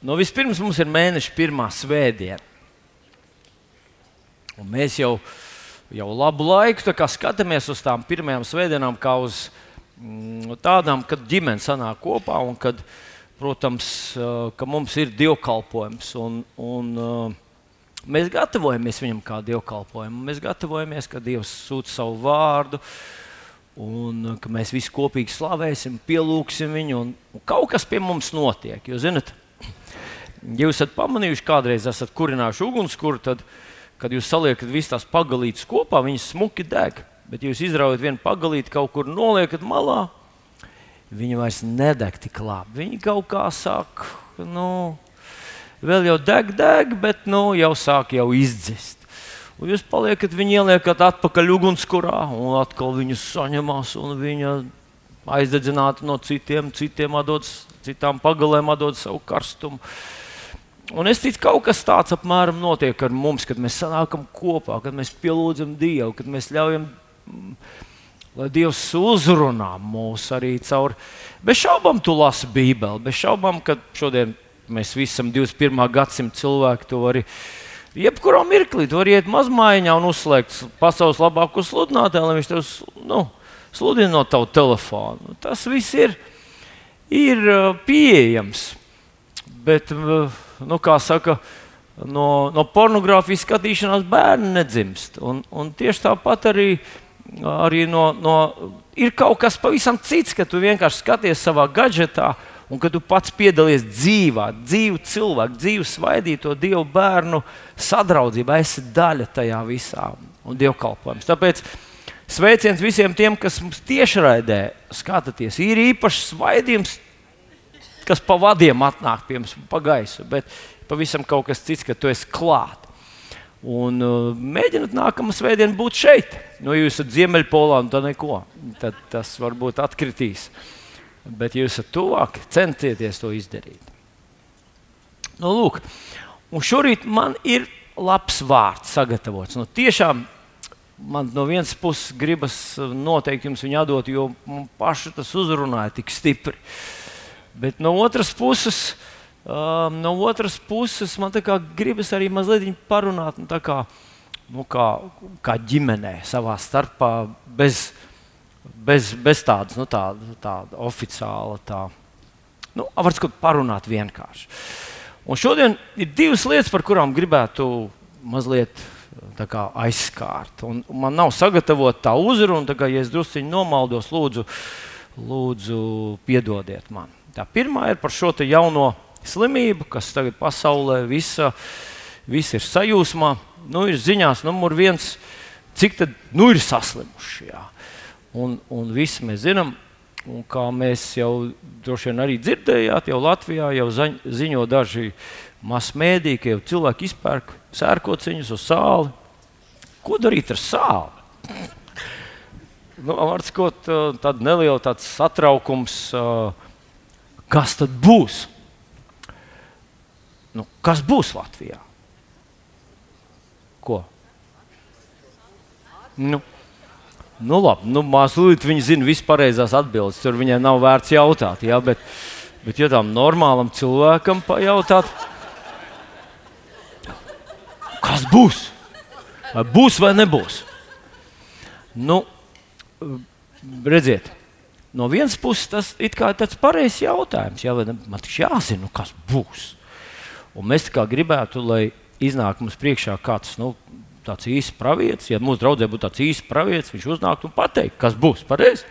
Nu, vispirms mums ir mēneša pirmā svētdiena. Un mēs jau, jau labu laiku skatāmies uz tām pirmajām svētdienām, kā uz mm, tādām, kad ģimene sanāk kopā un kad, protams, ka mums ir dievkalpojums. Un, un, mēs gatavojamies viņam kā dievkalpojumam. Mēs gatavojamies, ka Dievs sūta savu vārdu. Un ka mēs visi kopīgi slavēsim, pielūgsim viņu, un, un kaut kas pie mums notiek. Jo, zinat, ja jūs esat pamanījuši, kādreiz esat kurinājuši ugunskura, tad, kad jūs saliekat visas tās pagalītes kopā, viņas smuki deg. Bet, ja jūs izraujat vienu pagalīti kaut kur noliekat malā, viņi vairs nedeg tik labi. Viņi kaut kā sāk, nu, vēl jau deg, deg, bet nu, jau sāk jau izdzist. Un jūs paliekat, viņi ieliekat atpakaļ ugunskurā, un atkal viņus saņemās, un viņa aizdedzināta no citiem, citiem atdodas, citām pagalēm atdod savu karstumu. Un es ticu, ka kaut kas tāds apmēram notiek ar mums, kad mēs sanākam kopā, kad mēs pielūdzam Dievu, kad mēs ļaujam, mm, lai Dievs uzrunā mūs arī caur. Bez šaubām, tu lasi Bībeli, bez šaubām, ka šodien mēs visi esam 21. gadsimta cilvēki. To arī jebkurā mirklī tu vari iet mazmaiņā un uzslēgt pasaules labāko sludinātāju, lai viņš tev nu, sludina no tava telefona. Tas viss ir, ir uh, pieejams. Bet, uh, nu, saka, no, no pornogrāfijas skatīšanās bērni nedzimst. Un, un tieši tāpat arī, arī no, no, ir kaut kas pavisam cits, ka tu vienkārši skaties savā gadgetā. Un kad tu pats piedalies dzīvā, dzīvu cilvēku, dzīvu svaidīto dievu bērnu sadraudzībā, esi daļa tajā visā un dievkalpojums. Tāpēc sveiciens visiem tiem, kas mums tiešraidē skatāties. Ir īpašs svaidījums kas pa vadiem atnāk pie mums, pa gaisu, bet pavisam kaut kas cits, ka tu esi klāt. Un uh, mēģiniet nākamā svētdiena būt šeit. Nu, ja jūs esat Ziemeļpolā, tad neko. Tad tas varbūt atkritīs. Bet, ja jūs esat tuvāk, centieties to izdarīt. Nu, lūk, un šorīt man ir labs vārds sagatavots. Nu, tiešām man no vienas puses gribas noteikti jums viņu atdot, jo man pašu tas uzrunāja tik stipri. Uh, Bet no otras puses, um, no otras puses man gribas arī mazliet parunāt nu, kā, nu, kā, kā ģimenē savā starpā, bez, bez, bez tādas nu, tāda, tāda oficiāla, tā, nu, var sakot, parunāt vienkārši. Un šodien ir divas lietas, par kurām gribētu mazliet kā, aizskārt. Un man nav sagatavota tā uzruna, tā kā ja es druskuļi nomaldos, lūdzu, lūdzu piedodiet man. Tā pirmā ir par šo jauno slimību, kas tagad pasaulē visa, visa ir sajūsmā. Nu, ir ziņās, numur viens, cik tad nu, ir saslimuši. Jā. Un, un visi mēs zinām, un kā mēs jau droši vien arī dzirdējāt, jau Latvijā jau zaņ, ziņo daži masmēdī, ka jau cilvēki izpērk sērkociņus uz sāli. Ko darīt ar sāli? Nu, Vārdsakot, tāda neliela tāds satraukums. Uh, kas tad būs? Nu, kas būs Latvijā? Ko? Nu, nu labi, nu, mazliet viņi zina vispareizās atbildes. Tur viņai nav vērts jautāt. Ja, bet, bet, ja tam normālam cilvēkam pajautāt, kas būs? Vai būs vai nebūs? Nu, redziet, no vienas puses tas ir tāds pareizs jautājums. Jā, man taču jāzina, nu, kas būs. Un mēs gribētu, lai iznāk mums priekšā kāds nu, tāds īsts pravietis. Ja mūsu draudzē būtu tāds īsts pravietis, viņš uznāktu un pateiktu, kas būs pareizi.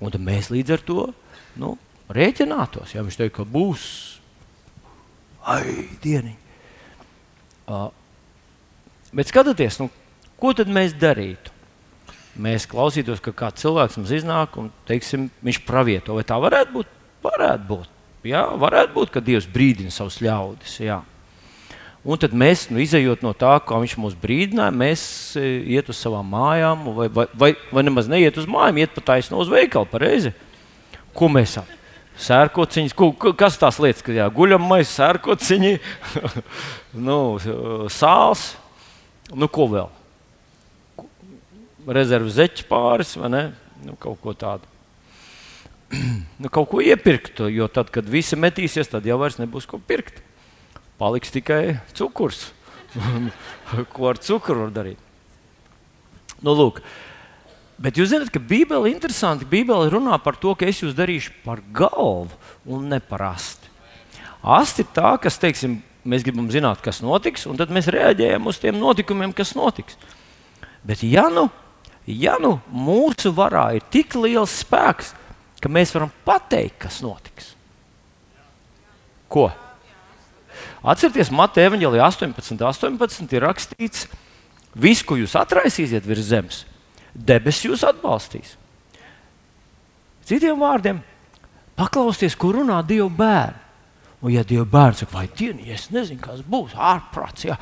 Un tad mēs līdz ar to nu, rēķinātos. Ja viņš teikt, ka būs ai, dieniņa. Uh, bet skatieties, nu, ko tad mēs darītu? Mēs klausītos, ka kāds cilvēks mums iznāk un teiksim, viņš pravieto. Vai tā varētu būt? Varētu būt. Jā, varētu būt, ka Dievs brīdina savus ļaudis. Jā. Un tad mēs, nu, izējot no tā, kā viņš mūs brīdināja, mēs e, iet uz savām mājām, vai, vai, vai, vai nemaz neiet uz mājām, iet pa taisno uz veikalu. Pareizi? Ko mēs esam? Sērkociņas, ko, kas tās lietas, ka jā, guļam maisa, sērkociņi, nu, sāls, nu ko vēl? Rezervu zeķu pāris vai ne? Nu, kaut ko tādu. nu, kaut ko iepirkt, jo tad, kad visi metīsies, tad jau vairs nebūs ko pirkt. paliks tikai cukurs. Ko ar cukuru var darīt? Nu, lūk, Bet jūs zināt, ka Bībele ir interesanti. Bībele runā par to, ka es jūs darīšu par galvu un ne par asti. Asti ir tā, kas, teiksim, mēs gribam zināt, kas notiks, un tad mēs reaģējam uz tiem notikumiem, kas notiks. Bet, ja nu, ja nu mūsu varā ir tik liels spēks, ka mēs varam pateikt, kas notiks, ko? Atcerieties, Mateja Evanģelijā 18, 18 ir rakstīts, viss, ko jūs atraisīsiet virs zemes, debesis jūs atbalstīs. Citiem vārdiem, paklausieties, ko runā Dieva bērni. Un, ja Dieva bērns saka, vai dieniņa, es nezinu, kas būs ārprāts, ja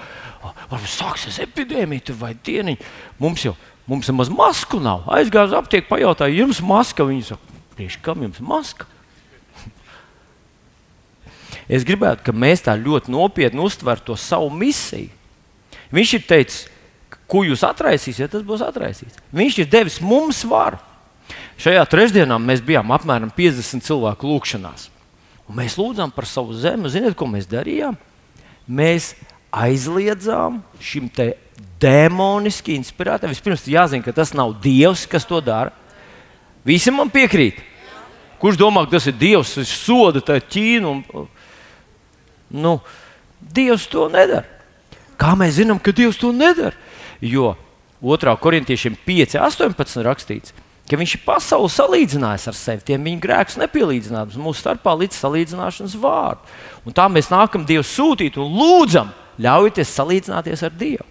varbūt sāksies epidēmija vai dieniņa, mums jau mums nemaz masku nav. Aizgāju uz aptieku, pajautāju, jums maska? Viņi saka, priekš kam jums maska? Es gribētu, lai mēs tā ļoti nopietni uztvertu to savu misiju. Viņš ir teicis, ko jūs atraisīsiet, tas būs atraisīts. Viņš ir devis mums varu. Šajā trešdienā mēs bijām apmēram 50 cilvēku lūgšanās. Mēs lūdzām par savu zemi. Ziniet, ko mēs darījām? Mēs aizliedzām šim demoniski inspirētam. Vispirms jāzina, ka tas nav Dievs, kas to dara. Visi man piekrīt. Kurš domā, ka tas ir Dievs, kas soda Ķīnu? Un, Nu, Dievs to nedara. Kā mēs zinām, ka Dievs to nedara? Jo 2. korintiešiem 5, 18 rakstīts, ka viņš ir pasauli salīdzinājis ar sevi. Tiem viņa grēks nepielīdzināms mūsu starpā līdz salīdzināšanas vārdu. Un tā mēs nākam Dievu sūtīt un lūdzam, ļaujieties salīdzināties ar Dievu.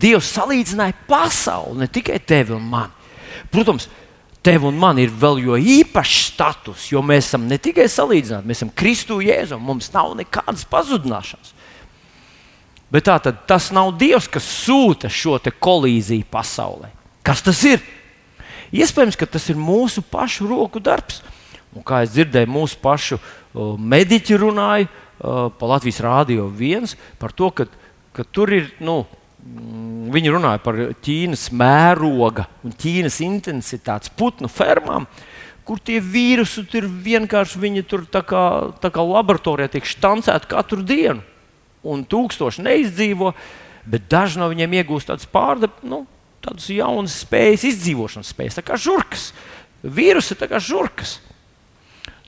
Dievs salīdzināja pasauli, ne tikai tevi un mani. Protams, tev un man ir vēl jo īpašs status, jo mēs esam ne tikai salīdzināti, mēs esam Kristu Jēzu, mums nav nekādas pazudināšanas. Bet tā tad tas nav Dievs, kas sūta šo kolīziju pasaulē. Kas tas ir? Iespējams, ka tas ir mūsu pašu roku darbs. Un, kā es dzirdēju, mūsu pašu uh, mediķi runāja uh, pa Latvijas Rādio 1 par to, ka, ka tur ir nu, viņi runāja par Ķīnas mēroga un Ķīnas intensitātes putnu fermām, kur tie vīrusi tur vienkārši viņi tur tā kā, tā kā laboratorijā tiek štancēti katru dienu. Un tūkstoši neizdzīvo, bet daži no viņiem iegūst tādas pārdevības, nu, tādas jaunas spējas, izdzīvošanas spējas, tā kā žurkas. Vīrusi ir kā žurkas.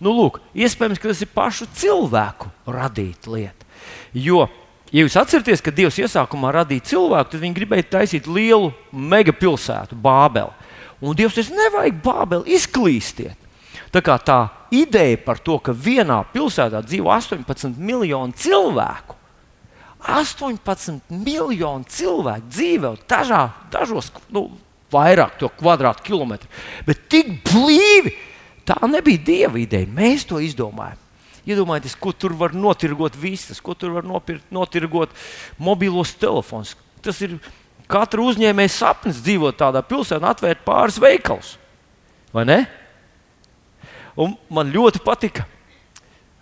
Nu, lūk, iespējams, ka tas ir pašu cilvēku radīta lieta. Jo Ja jūs atceraties, ka Dievs iesākumā radīja cilvēku, tad viņi gribēja taisīt lielu megapilsētu, Bābeli. Un Dievs teica, nevajag Bābeli izklīstiet. Tā kā tā ideja par to, ka vienā pilsētā dzīvo 18 miljoni cilvēku, 18 miljoni cilvēku dzīvo dažā, dažos, nu, vairāk to kvadrātkilometru, bet tik blīvi. Tā nebija dieva ideja. Mēs to izdomājām. Iedomājieties, ko tur var notirgot vistas, ko tur var nopirkt, notirgot mobilos telefonus. Tas ir katra uzņēmēja sapnis dzīvot tādā pilsētā, atvērt pāris veikalus. Vai ne? Un man ļoti patika.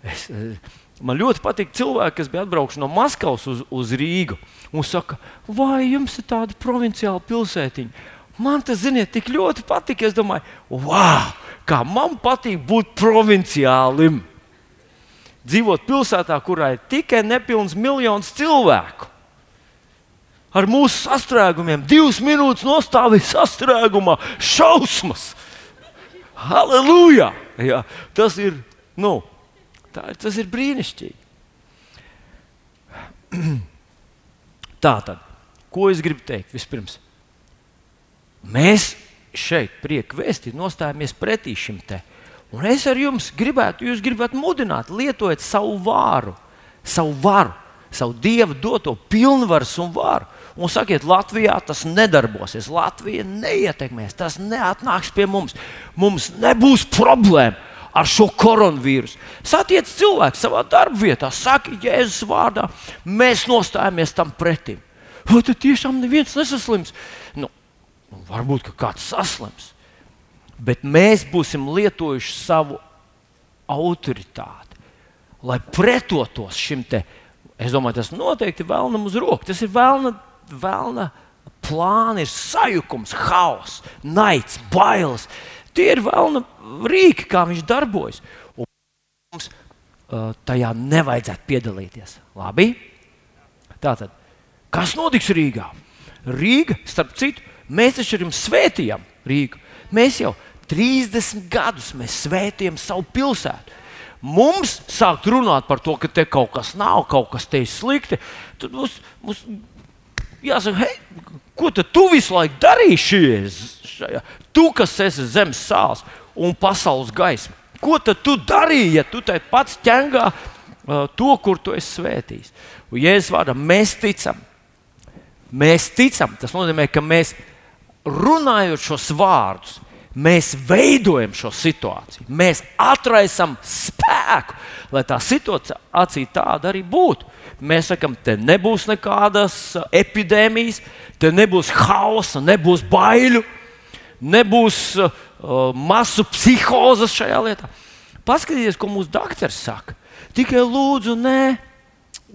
Es, eh, man ļoti patīk cilvēki, kas bija atbraukuši no Maskavas uz, uz Rīgu. Un saka, vai jums ir tāda provinciāla pilsētiņa? Man tas, ziniet, tik ļoti patīk. Es domāju, wow, kā man patīk būt provinciālim dzīvot pilsētā, kurā ir tikai nepilns miljons cilvēku. Ar mūsu sastrēgumiem, divas minūtes nostāvīja sastrēgumā, šausmas. Halleluja! Jā, tas ir, nu, tā, tas ir brīnišķīgi. Tā tad, ko es gribu teikt vispirms? Mēs šeit, priekšā vēstī, nostājamies pretī šim te Un es ar jums gribētu, jūs gribētu mudināt, lietojiet savu vāru, savu varu, savu dievu doto pilnvaru un varu. Un sakiet, Latvijā tas nedarbosies, Latvija neietekmēs, tas neatnāks pie mums. Mums nebūs problēma ar šo koronavīrusu. Satiec cilvēku savā darbvietā, saki, Jēzus vārdā, mēs nostājamies tam pretim. Vai tad tiešām neviens nesaslims? Nu, varbūt kāds saslims bet mēs būsim lietojuši savu autoritāti, lai pretotos šim te. Es domāju, tas noteikti ir vēlnam uz roku. Tas ir vēlna, vēlna plāni, ir sajukums, haoss, naids, bailes. Tie ir vēlna rīki, kā viņš darbojas. Un mums tajā nevajadzētu piedalīties. Labi? Tātad, kas notiks Rīgā? Rīga, starp citu, mēs taču jums svētījām Rīgu. Mēs jau 30 gadus svētījam savu pilsētu. Mums sākt runāt par to, ka te kaut kas nav, kaut kas te ir slikti. Tad mums, mums jāsaka, hei, ko tu visu laiku darīsi šajā? Tu, kas esi zemes sāls un pasaules gaisma. Ko tu darīji, ja tu tai pats ķengā uh, to, kur tu esi svētījis? Un Jēzus vārdā mēs ticam. Mēs ticam, tas nozīmē, ka mēs runājot šos vārdus, mēs veidojam šo situāciju. Mēs atraisām spēku, lai tā situācija tāda arī būtu. Mēs sakām, te nebūs nekādas epidēmijas, te nebūs hausa, nebūs baiļu, nebūs uh, masu psihozes šajā lietā. Paskatieties, ko mūsu doktors saka. Tikai lūdzu, nē,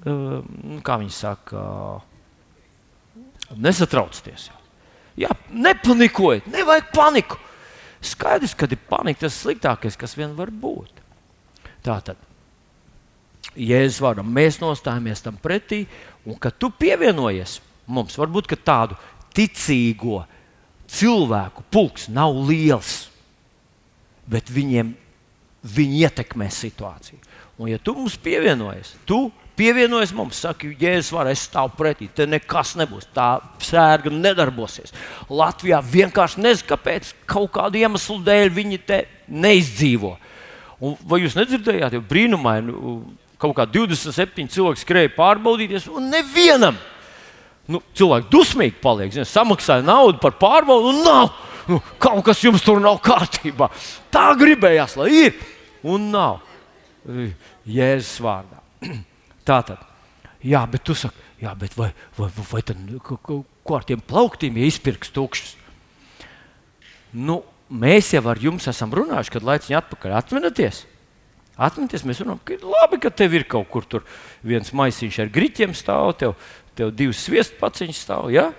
uh, kā viņi saka, uh, nesatraucieties. Jā, nepanikojiet, nevajag paniku. Skaidrs, ka ir panika tas sliktākais, kas vien var būt. Tā tad, Jēzus vārdam, mēs nostājamies tam pretī, un kad tu pievienojies mums, varbūt tādu ticīgo cilvēku pulks nav liels, bet viņiem viņi ietekmē situāciju. Un, ja tu mums pievienojies, tu pievienojies mums, saki, Jēzus, var, es stāvu pretī, te nekas nebūs, tā sērga nedarbosies. Latvijā vienkārši nezinu, kāpēc, kaut kādu iemeslu dēļ viņi te neizdzīvo. Un, vai jūs nedzirdējāt, jau brīnumaini, kaut kā 27 cilvēki skrēja pārbaudīties, un nevienam nu, cilvēki dusmīgi paliek. Zin, samaksāja naudu par pārbaudi, un nav. Nu, kaut kas jums tur nav kārtībā. Tā gribējās, lai ir, un nav. Jēzus vārdā. Tā tad, jā, bet tu saki, jā, bet vai, vai, vai, vai tad, ko, ko ar tiem plauktiem ja izpirks tukšs? Nu, mēs jau ar jums esam runājuši, kad laiciņā atpakaļ atminaties. Atminaties, mēs runājam, ka labi, ka tev ir kaut kur viens maisiņš ar griķiem stāv, tev, tev divas sviestu paciņas stāv. Ja?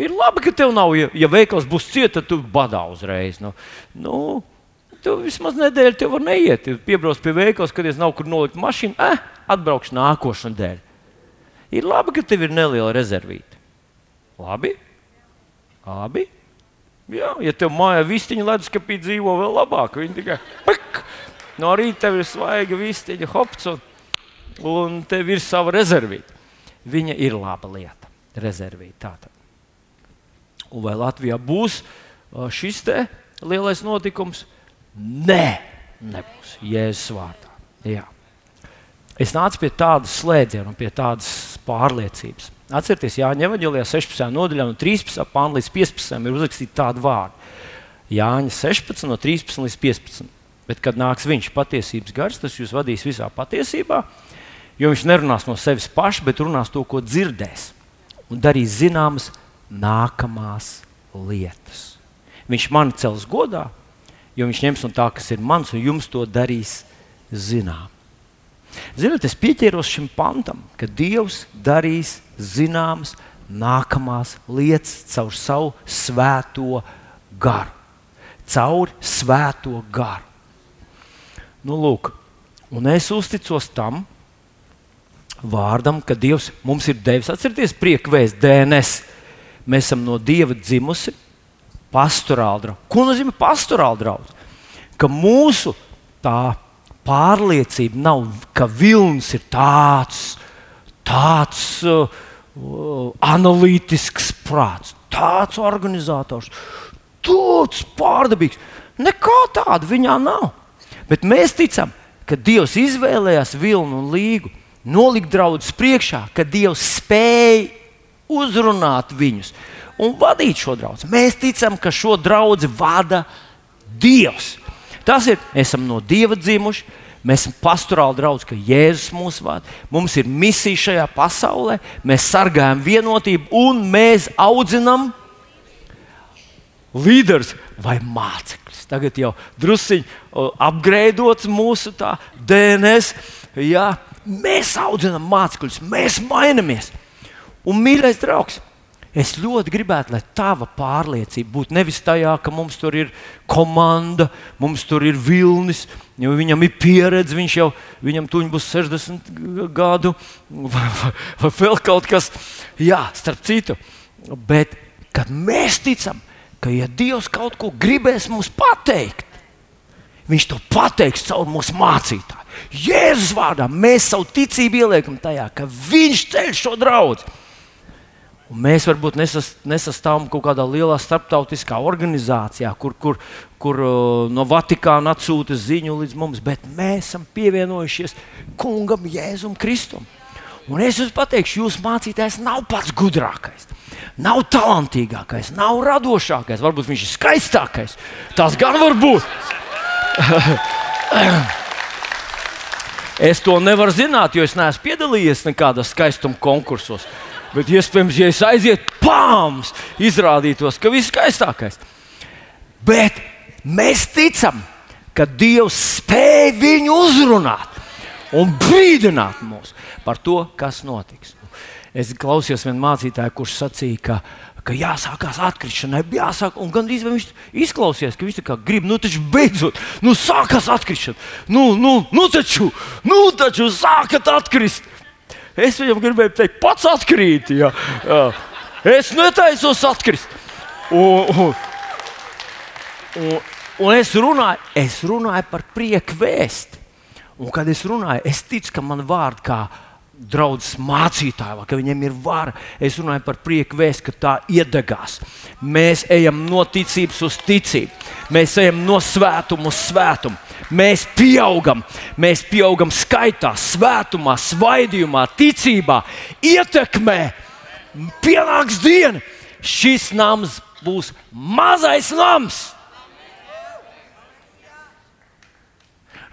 Ir labi, ka tev nav, ja, ja veikals būs cieta, tad tu badā uzreiz. Nu, nu, tu vismaz nedēļu te var neiet. Piebrauc pie veikala, skaties, nav kur nolikt mašīnu, eh, atbraukšu nākošo nedēļu. Ir labi, ka tev ir neliela rezervīte. Labi? Labi? Jā, ja tev mājā vistiņa leduskapī dzīvo vēl labāk, viņi tikai pak! No rīta tev ir svaiga vistiņa, hops, un, un tev ir sava rezervīte. Viņa ir laba lieta, rezervīte. Tātad. Un vai Latvijā būs šis lielais notikums? Nē, nebūs Jēzus vārdā. Jā. Es nācu pie tādas slēdziena un pie tādas pārliecības. Atcerieties, Jāņa Evanģelijā 16. nodaļā, no 13. pānta līdz 15. ir uzrakstīta tāda vārda. Jāņa 16, no 13 līdz 15. Bet, kad nāks viņš patiesības gars, tas jūs vadīs visā patiesībā, jo viņš nerunās no sevis paša, bet runās to, ko dzirdēs, un darīs zināmas nākamās lietas. Viņš mani cels godā, jo viņš ņems no tā, kas ir mans, un jums to darīs zinām. Ziniet, es pieķēros šim pantam, ka Dievs darīs zināmas nākamās lietas caur savu svēto garu. Caur svēto garu. Nu, lūk, un es uzticos tam vārdam, ka Dievs mums ir devis. Atcerieties, priekvēs DNS. Mēs esam no Dieva dzimusi, pastorāla draugs. Ko nozīmē pastorāla draugs? Ka mūsu tā pārliecība nav, ka vilnis ir tāds, tāds uh, analītisks prāts, tāds organizators, tāds pārdabīgs. Nekā tāda viņā nav. Bet mēs ticam, ka Dievs izvēlējās vilnu un līgu, nolikt draudus priekšā, ka Dievs spēja uzrunāt viņus un vadīt šo draugu. Mēs ticam, ka šo draugu vada Dievs. Tas ir, esam no Dieva dzimuši. Mēs esam pastorāli draugi, ka Jēzus mūs vada. Mums ir misija šajā pasaulē, mēs sargājam vienotību un mēs audzinām līderus vai mācekļus. Tagad jau druskuļi apgrēdots mūsu DNS. Jā, mēs audzinām mācekļus, mēs mainamies. Un mīļais draugs, Es ļoti gribētu, lai tava pārliecība būtu nevis tajā, ka mums tur ir komanda, mums tur ir vilnis, jo viņam ir pieredze, viņš jau viņam tuņi būs 60 gadu, vai, vai, vai vēl kaut kas. Jā, starp citu, bet kad mēs ticam, ka ja Dievs kaut ko gribēs mums pateikt, Viņš to pateiks caur mūsu mācītāju. Jēzus vārdā mēs savu ticību ieliekam tajā, ka Viņš ceļ šo draugu. Un mēs varbūt nesas, nesastāvam kaut kādā lielā starptautiskā organizācijā, kur, kur, kur uh, no Vatikāna atsūta ziņu līdz mums, bet mēs esam pievienojušies Kungam Jēzum Kristum. Un es jums pateikšu, jūsu mācītājs nav pats gudrākais, nav talantīgākais, nav radošākais, varbūt viņš ir skaistākais. Tas gan var būt. es to nevaru zināt, jo es neesmu piedalījies nekādos skaistuma konkursos. Bet iespējams, ja es aizietu pāms, izrādītos, ka viss skaistākais. Bet mēs ticam, ka Dievs spēj viņu uzrunāt un brīdināt mūs par to, kas notiks. Es klausījos vienā mācītājā, kurš sacīja, ka, ka jāsākās atkrišanai, jāsāk, un gandrīz viņš izklausījās, ka viņš grib, nu, taču beidzot, nu, sākās atkrišana, nu, nu, nu, taču, nu, taču sākat atkrist. Es viņam gribēju teikt, pats atkrīt. Jā. Es netaisos atkrist. Un, un, un, un es, runāju, es runāju par prieku vēsti. Un, kad es runāju, es ticu, ka man vārdi kā draugs mācītāji, ka viņiem ir vara. Es runāju par prieku vēstu, ka tā iedegās. Mēs ejam no ticības uz ticību, mēs ejam no svētuma uz svētumu. Mēs pieaugam, mēs pieaugam skaitā, svētumā, svaidījumā, ticībā, ietekmē. Pienāks diena, šis nams būs mazais nams.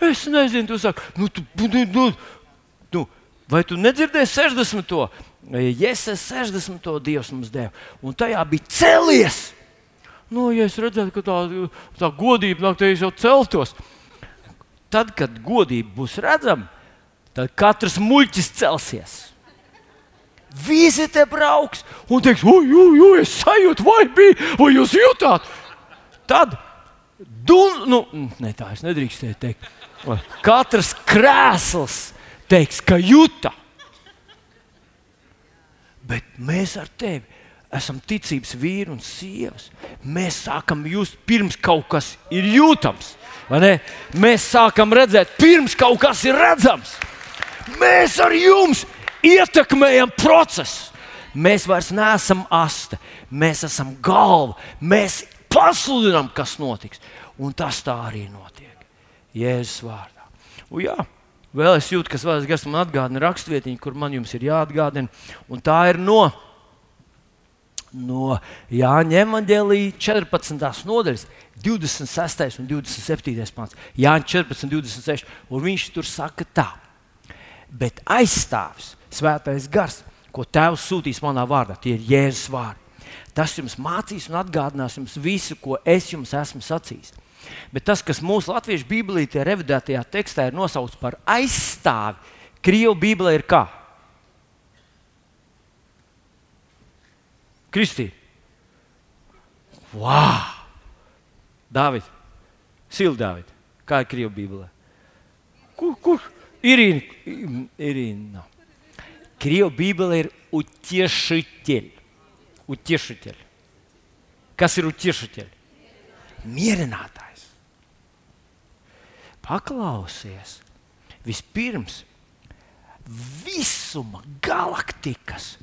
Es nezinu, tu saki, nu, tu, nu, nu, vai tu nedzirdēji 60. Jēzus 60. Dievs mums deva, un tajā bija cēlies. Nu, ja es redzētu, ka tā, tā godība nāk, tad es jau celtos tad, kad godība būs redzama, tad katrs muļķis celsies. Visi te brauks un teiks, oi, es sajūtu, vai bija, vai jūs jutāt. Tad, dun, nu, ne tā es nedrīkstēju teikt. Katrs krēsls teiks, ka jūta. Bet mēs ar tevi esam ticības vīri un sievas. Mēs sākam just pirms kaut kas ir jūtams. Mēs sākam redzēt, pirms kaut kas ir redzams. Mēs ar jums ietekmējam procesu. Mēs vairs neesam asta, mēs esam galva. Mēs pasludinām, kas notiks. Un tas tā arī notiek. Jēzus vārdā. Un jā, vēl es jūtu, kas vēl es man atgādina rakstvietiņu, kur man jums ir jāatgādina. Un tā ir no, no Jāņa Evangelija 14. nodaļas. 26. un 27. pāns, Jānis 14, 26. Un viņš tur saka tā, bet aizstāvis svētais gars, ko Tēvs sūtīs manā vārdā, tie ir Jēzus vārdi. Tas jums mācīs un atgādinās jums visu, ko es jums esmu sacījis. Bet tas, kas mūsu latviešu bībelītē, revidētajā tekstā ir nosaukts par aizstāvi, Krievu bībelē ir kā? Kristīna. Wow! Dāvid, Sildāvid, kā ir Krievijas Bībelē? Kur? kur? Irīna. Irīna. Krievijas Bībelē ir utiešiteļ. Utiešiteļ. Kas ir utiešiteļ? Mierinātājs. Paklausies. Vispirms visuma galaktikas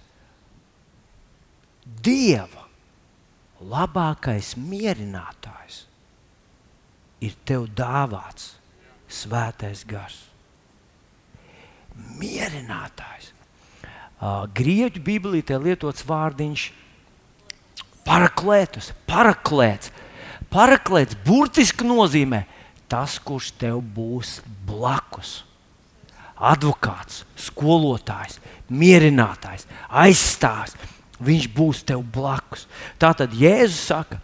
dieva labākais mierinātājs ir tev dāvāts svētais gars. Mierinātājs. Grieķu Bībelītē lietots vārdiņš paraklētus, paraklēts. Paraklēts burtiski nozīmē tas, kurš tev būs blakus. Advokāts, skolotājs, mierinātājs, aizstāvis. Viņš būs tev blakus. Tā tad Jēzus saka,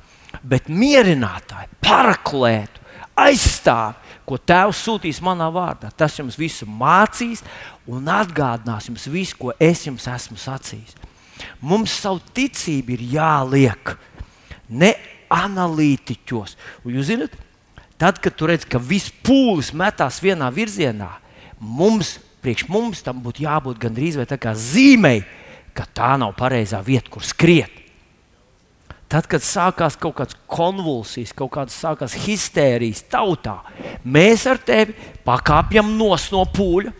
bet mierinātāji, paraklētu, aizstāvi, ko Tēvs sūtīs manā vārdā. Tas jums visu mācīs un atgādinās jums visu, ko es jums esmu sacījis. Mums savu ticību ir jāliek ne analītiķos. Un jūs zināt, tad, kad tu redz, ka viss pūlis metās vienā virzienā, mums, priekš mums tam būtu jābūt gandrīz vai tā kā zīmei, ka tā nav pareizā vieta, kur skriet. Tad, kad sākās kaut kādas konvulsijas, kaut kādas sākās histērijas tautā, mēs ar tevi pakāpjam no pūļa.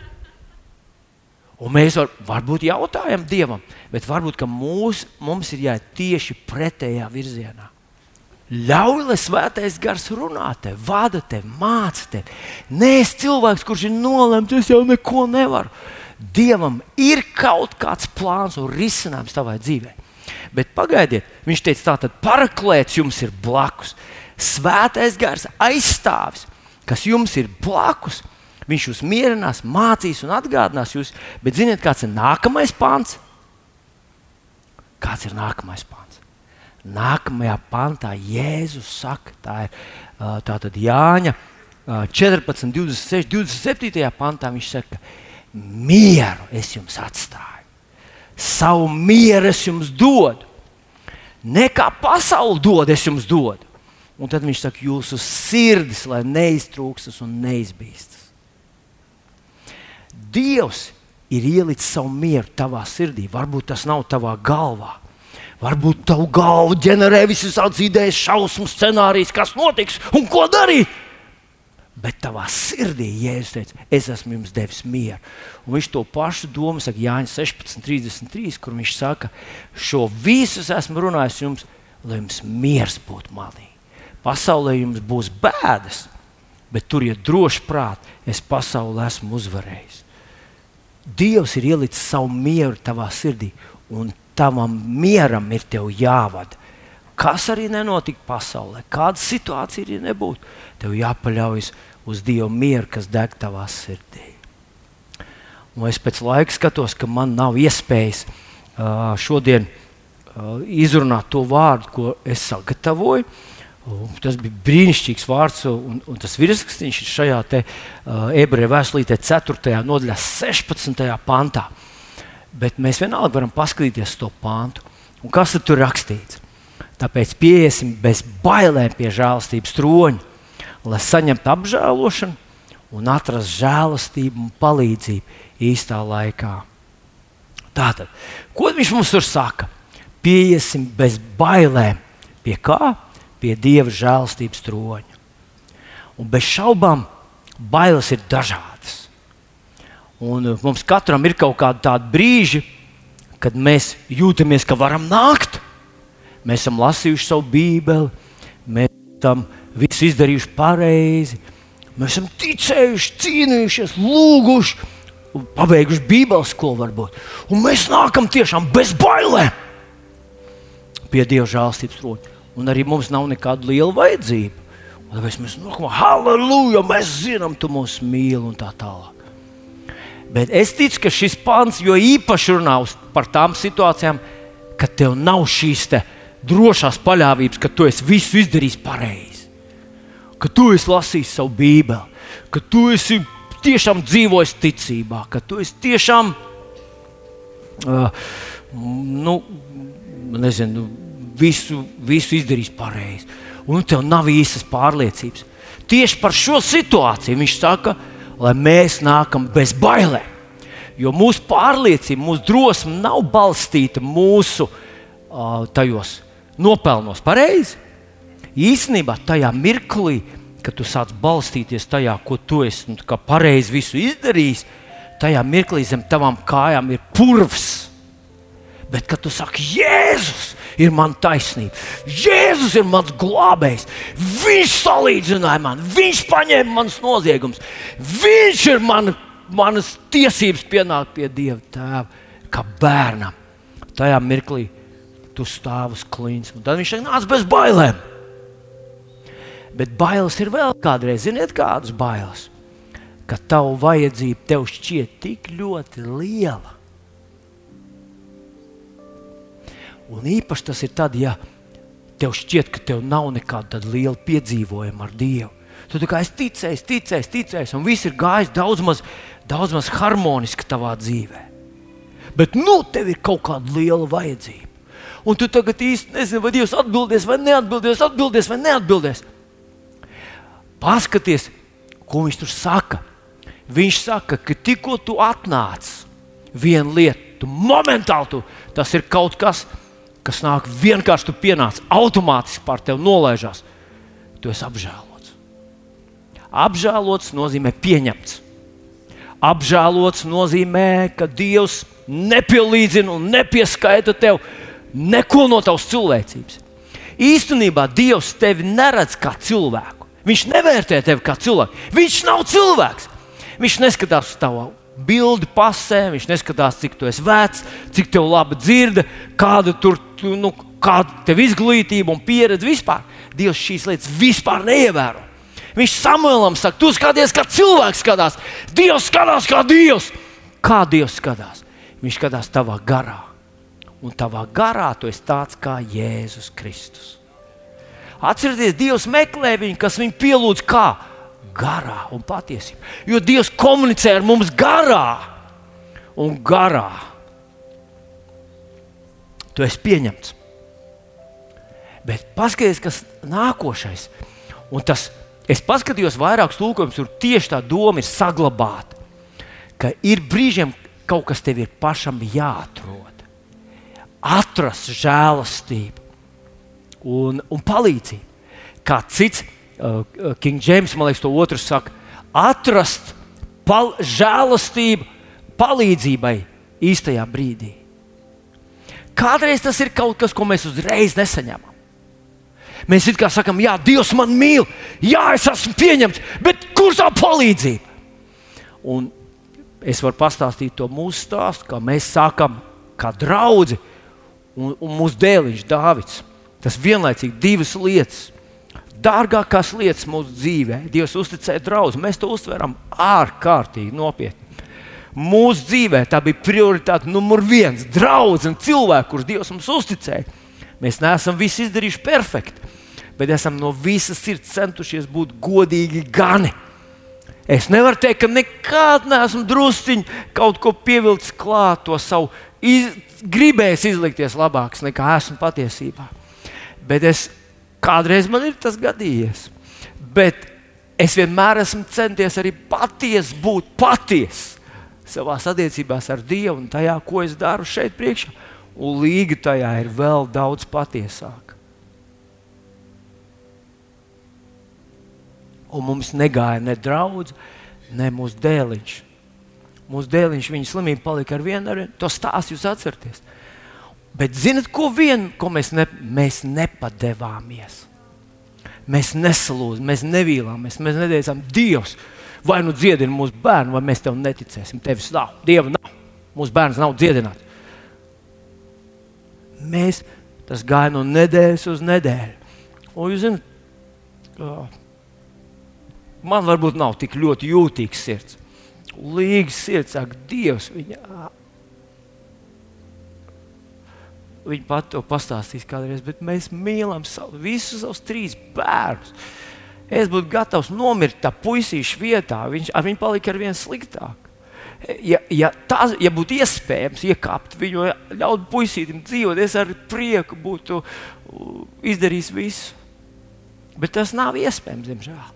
Un mēs var, varbūt jautājam Dievam, bet varbūt mūs, mums ir jāiet tieši pretējā virzienā. Ļauj, lai svētais gars runā te, vada te, māca te. Nē, es cilvēks, kurš ir nolemts, es jau neko nevaru. Dievam ir kaut kāds plāns un risinājums tavai dzīvei. Bet pagaidiet, viņš teica, tā tad paraklēts jums ir blakus. Svētais gars aizstāvis, kas jums ir blakus. Viņš jūs mierinās, mācīs un atgādinās jūs. Bet ziniet, kāds ir nākamais pāns? Kāds ir nākamais pāns? Nākamajā pantā Jēzus saka, tā ir tā tad Jāņa 14, 26, 27. pantā. Viņš saka, mieru es jums atstāju savu mieru es jums dodu. Ne kā pasaule dod, es jums dodu. Un tad viņš saka, jūsu sirdis, lai neiztrūkstas un neizbīstas. Dievs ir ielicis savu mieru tavā sirdī. Varbūt tas nav tavā galvā. Varbūt tavu galvu ģenerē visas idejas, šausmu scenārijas, kas notiks un ko darīt. Bet tavā sirdī Jēzus teica, es esmu jums devis mieru. Un viņš to pašu domu saka Jānis 16,33, kur viņš saka, šo visu esmu runājis jums, lai jums miers būtu malī. Pasaulē jums būs bēdas, bet turiet droši prāt, es pasaulē esmu uzvarējis. Dievs ir ielicis savu mieru tavā sirdī, un tavam mieram ir tev jāvada. Kas arī nenotika pasaulē, kāda situācija arī nebūtu, tev jāpaļaujas uz Dieva mieru, kas deg tavā sirdī. Un es pēc laika skatos, ka man nav iespējas uh, šodien uh, izrunāt to vārdu, ko es sagatavoju. Un tas bija brīnišķīgs vārds, un, un tas virsrakstīns ir šajā uh, ebreju vēstulītē, 4. nodaļā, 16. pantā. Bet mēs vienalga varam paskatīties to pantu. Un kas tur rakstīts? Tāpēc pieiesim bez bailēm pie žēlastības troņa, lai saņemtu apžēlošanu un atrastu žēlastību un palīdzību īstā laikā. Tātad, ko viņš mums tur saka? Pieiesim bez bailēm pie kā? Pie Dieva žēlastības troņa. Un bez šaubām, bailes ir dažādas. Un uh, mums katram ir kaut kādi tādi brīži, kad mēs jūtamies, ka varam nākt Mēs esam lasījuši savu Bībeli, mēs esam visu izdarījuši pareizi, mēs esam ticējuši, cīnījušies, lūguši, pabeiguši Bībeles skolu varbūt. Un mēs nākam tiešām bez bailēm pie Dieva žēlstības troņa. Un arī mums nav nekāda liela vajadzība. Un tāpēc mēs nākam, halleluja, mēs zinām, tu mūs mīli un tā tālāk. Bet es ticu, ka šis pāns jo īpaši runā par tām situācijām, kad tev nav šīs te, drošās paļāvības, ka tu esi visu izdarījis pareizi, ka tu esi lasījis savu Bībeli, ka tu esi tiešām dzīvojis ticībā, ka tu esi tiešām, uh, nu, nezinu, visu, visu izdarījis pareizi. Un tev nav īstas pārliecības. Tieši par šo situāciju viņš saka, lai mēs nākam bez bailēm. Jo mūsu pārliecība, mūsu drosme nav balstīta mūsu uh, tajos nopelnos pareizi. Īsnībā tajā mirklī, kad tu sāc balstīties tajā, ko tu esi nu, pareizi izdarījis, tajā mirklī zem tavām kājām ir purvs. Bet, kad tu saki, Jēzus ir mans taisnība, Jēzus ir mans glābējs, Viņš salīdzināja man, Viņš paņēma manas noziegumus, Viņš ir man, manas tiesības pienākt pie Dieva tēva, kā bērnam. Tajā mirklī tu stāv uz klīns. Un tad viņš saka, nāc bez bailēm. Bet bailes ir vēl kādreiz, ziniet, kādas bailes? Ka tavu vajadzība tev šķiet tik ļoti liela. Un īpaši tas ir tad, ja tev šķiet, ka tev nav nekāda liela piedzīvojuma ar Dievu. Tu kā esi ticējis, ticējis, ticējis, un viss ir gājis daudz maz, daudz maz harmoniski tavā dzīvē. Bet nu tev ir kaut kāda liela vajadzība. Un tu tagad īsti nezini, vai Dievs atbildēs, vai neatbildēs, atbildēs vai neatbildēs. Paskaties, ko viņš tur saka. Viņš saka, ka tikko tu atnāc, viena lieta, tu momentāli tu, tas ir kaut kas, kas nāk vienkārši, tu pienāc automātiski pār tevi nolaižās. Tu esi apžēlots. Apžēlots nozīmē pieņemts. Apžēlots nozīmē, ka Dievs nepielīdzina un nepieskaita tev neko no tavas cilvēcības. Īstenībā Dievs tevi neredz kā cilvēku. Viņš nevērtē tevi kā cilvēku. Viņš nav cilvēks. Viņš neskatās uz tavu bildi pasē, viņš neskatās, cik tu esi vecs, cik tev labi dzirde, kāda tur tu, nu, kāda tev izglītība un pieredze vispār. Dievs šīs lietas vispār neievēro. Viņš Samuēlam saka, tu skaties, kā cilvēks skatās. Dievs skatās kā Dievs. Kā Dievs skatās? Viņš skatās tavā garā. Un tavā garā tu esi tāds kā Jēzus Kristus. Atcerieties, Dievs meklē viņu, kas viņu pielūdz kā garā un patiesībā. Jo Dievs komunicē ar mums garā un garā. Tu esi pieņemts. Bet paskatieties, kas nākošais. Un tas, es paskatījos vairākus tulkojumus, tur tieši tā doma ir saglabāta. Ka ir brīžiem kaut kas tev ir pašam jāatrod. Atrast žēlastību un, un palīdzību. Kā cits King James, man liekas, to otru saka, atrast pal žēlastību palīdzībai īstajā brīdī. Kādreiz tas ir kaut kas, ko mēs uzreiz nesaņemam. Mēs it kā sakām, jā, Dievs man mīl, jā, es esmu pieņemts, bet kur tā palīdzība? Un es varu pastāstīt to mūsu stāstu, kā mēs sākam kā draugi un, un mūsu dēliņš Dāvids. Tas vienlaicīgi divas lietas dārgākās lietas mūsu dzīvē. Dievs uzticēja draugu, mēs to uztveram ārkārtīgi nopietni. Mūsu dzīvē tā bija prioritāte numur viens - draugs un cilvēks, kurus Dievs mums uzticēja. Mēs neesam visu izdarījuši perfekti, bet esam no visas sirds centušies būt godīgi gani. Es nevaru teikt, ka nekad neesmu drusciņš kaut ko pievilcis klāt, to savu iz, gribējis izlikties labāks nekā esmu patiesībā. Bet es Kādreiz man ir tas gadījies. Bet es vienmēr esmu centies arī patiesi būt patiesa savā attiecībās ar Dievu un tajā, ko es daru šeit priekšā. Un līga tajā ir vēl daudz patiesāka. Un mums negāja ne draudz, ne mūsu dēliņš. Mūsu dēliņš, viņa slimība palika ar vienu, ar vienu. To stāstu jūs atceraties. Bet zinat, ko vien, ko mēs, ne, mēs nepadevāmies? Mēs nesalūzām, mēs nevīlāmies, mēs neteicām, Dievs, vai nu dziedini mūsu bērnu, vai mēs tev neticēsim. Tevis nav, Dieva nav, mūsu bērns nav dziedināts. Mēs tas gāja no nedēļas uz nedēļu. Un jūs zināt, man varbūt nav tik ļoti jūtīgs sirds. Līgas sirds saka, Dievs, viņa Viņa pat to pastāstīs kādreiz, bet mēs mīlam savu, visus savus trīs bērnus. Es būtu gatavs nomirt tā puisīša vietā, viņš ar viņu palika ar vien sliktāk. Ja, ja, tā, ja būtu iespējams iekāpt viņu, ļaut puisītam dzīvot, es ar prieku būtu izdarījis visu. Bet tas nav iespējams, diemžēl.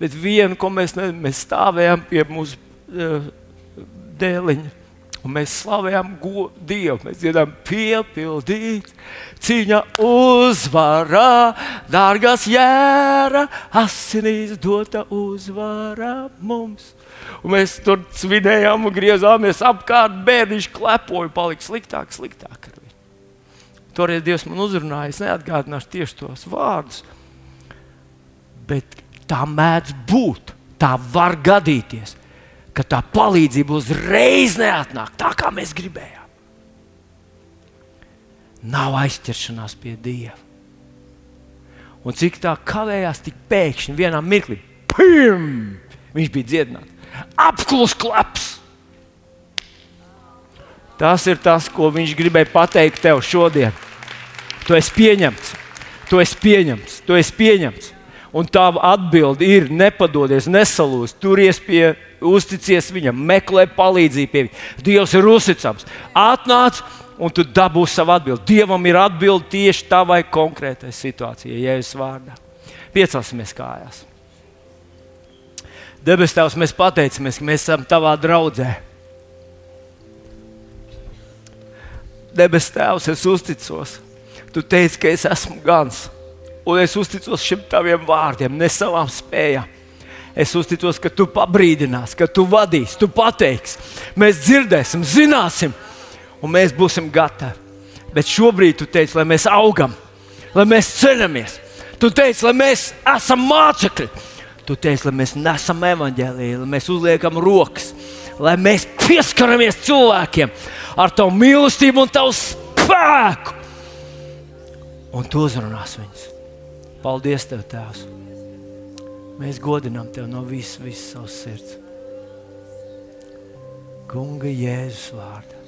Bet vienu, ko mēs, ne, mēs stāvējām pie mūsu uh, dēliņa Un mēs slavējam Dievu. Mēs dziedam, piepildīt, cīņa uzvarā, dārgās jēra, asinīs dota uzvara mums. Un mēs tur svinējām un griezāmies apkārt, bērniņš klepoja, palika sliktāk, sliktāk. Toreiz Dievs man uzrunāja, es neatgādināšu tieši tos vārdus. Bet tā mēdz būt, tā var gadīties ka tā palīdzība uzreiz neatnāk tā, kā mēs gribējām. Nav aizķeršanās pie Dieva. Un cik tā kavējās, tik pēkšņi vienā mirklī, pim, viņš bija dziedināts. Apklus klaps! Tas ir tas, ko viņš gribēja pateikt tev šodien. Tu esi pieņemts, tu esi pieņemts, tu esi pieņemts. Un tā atbilde ir nepadodies, nesalūst, turies pie, uzticies viņam, meklē palīdzību pie viņa. Dievs ir uzticams. Atnāc, un tu dabūsi savu atbildi. Dievam ir atbilde tieši tavai konkrētai situācijai, Jēzus vārdā. Piecelsimies kājās. Debes Tēvs, mēs pateicamies, ka mēs esam tavā draudzē. Debes Tēvs, es uzticos. Tu teici, ka es esmu gans, un es uzticos šiem taviem vārdiem, ne savām spējām. Es uzticos, ka tu pabrīdināsi, ka tu vadīsi, tu pateiksi. Mēs dzirdēsim, zināsim, un mēs būsim gatavi. Bet šobrīd tu teici, lai mēs augam, lai mēs ceļamies. Tu teici, lai mēs esam mācekļi. Tu teici, lai mēs nesam evaņģēlīju, lai mēs uzliekam rokas, lai mēs pieskaramies cilvēkiem ar tavu mīlestību un tavu spēku. Un tu uzrunās viņus. Paldies, Tev, Tēvs! Mēs godinām Tev no visas, visas savas sirds. Kunga Jēzus vārdā.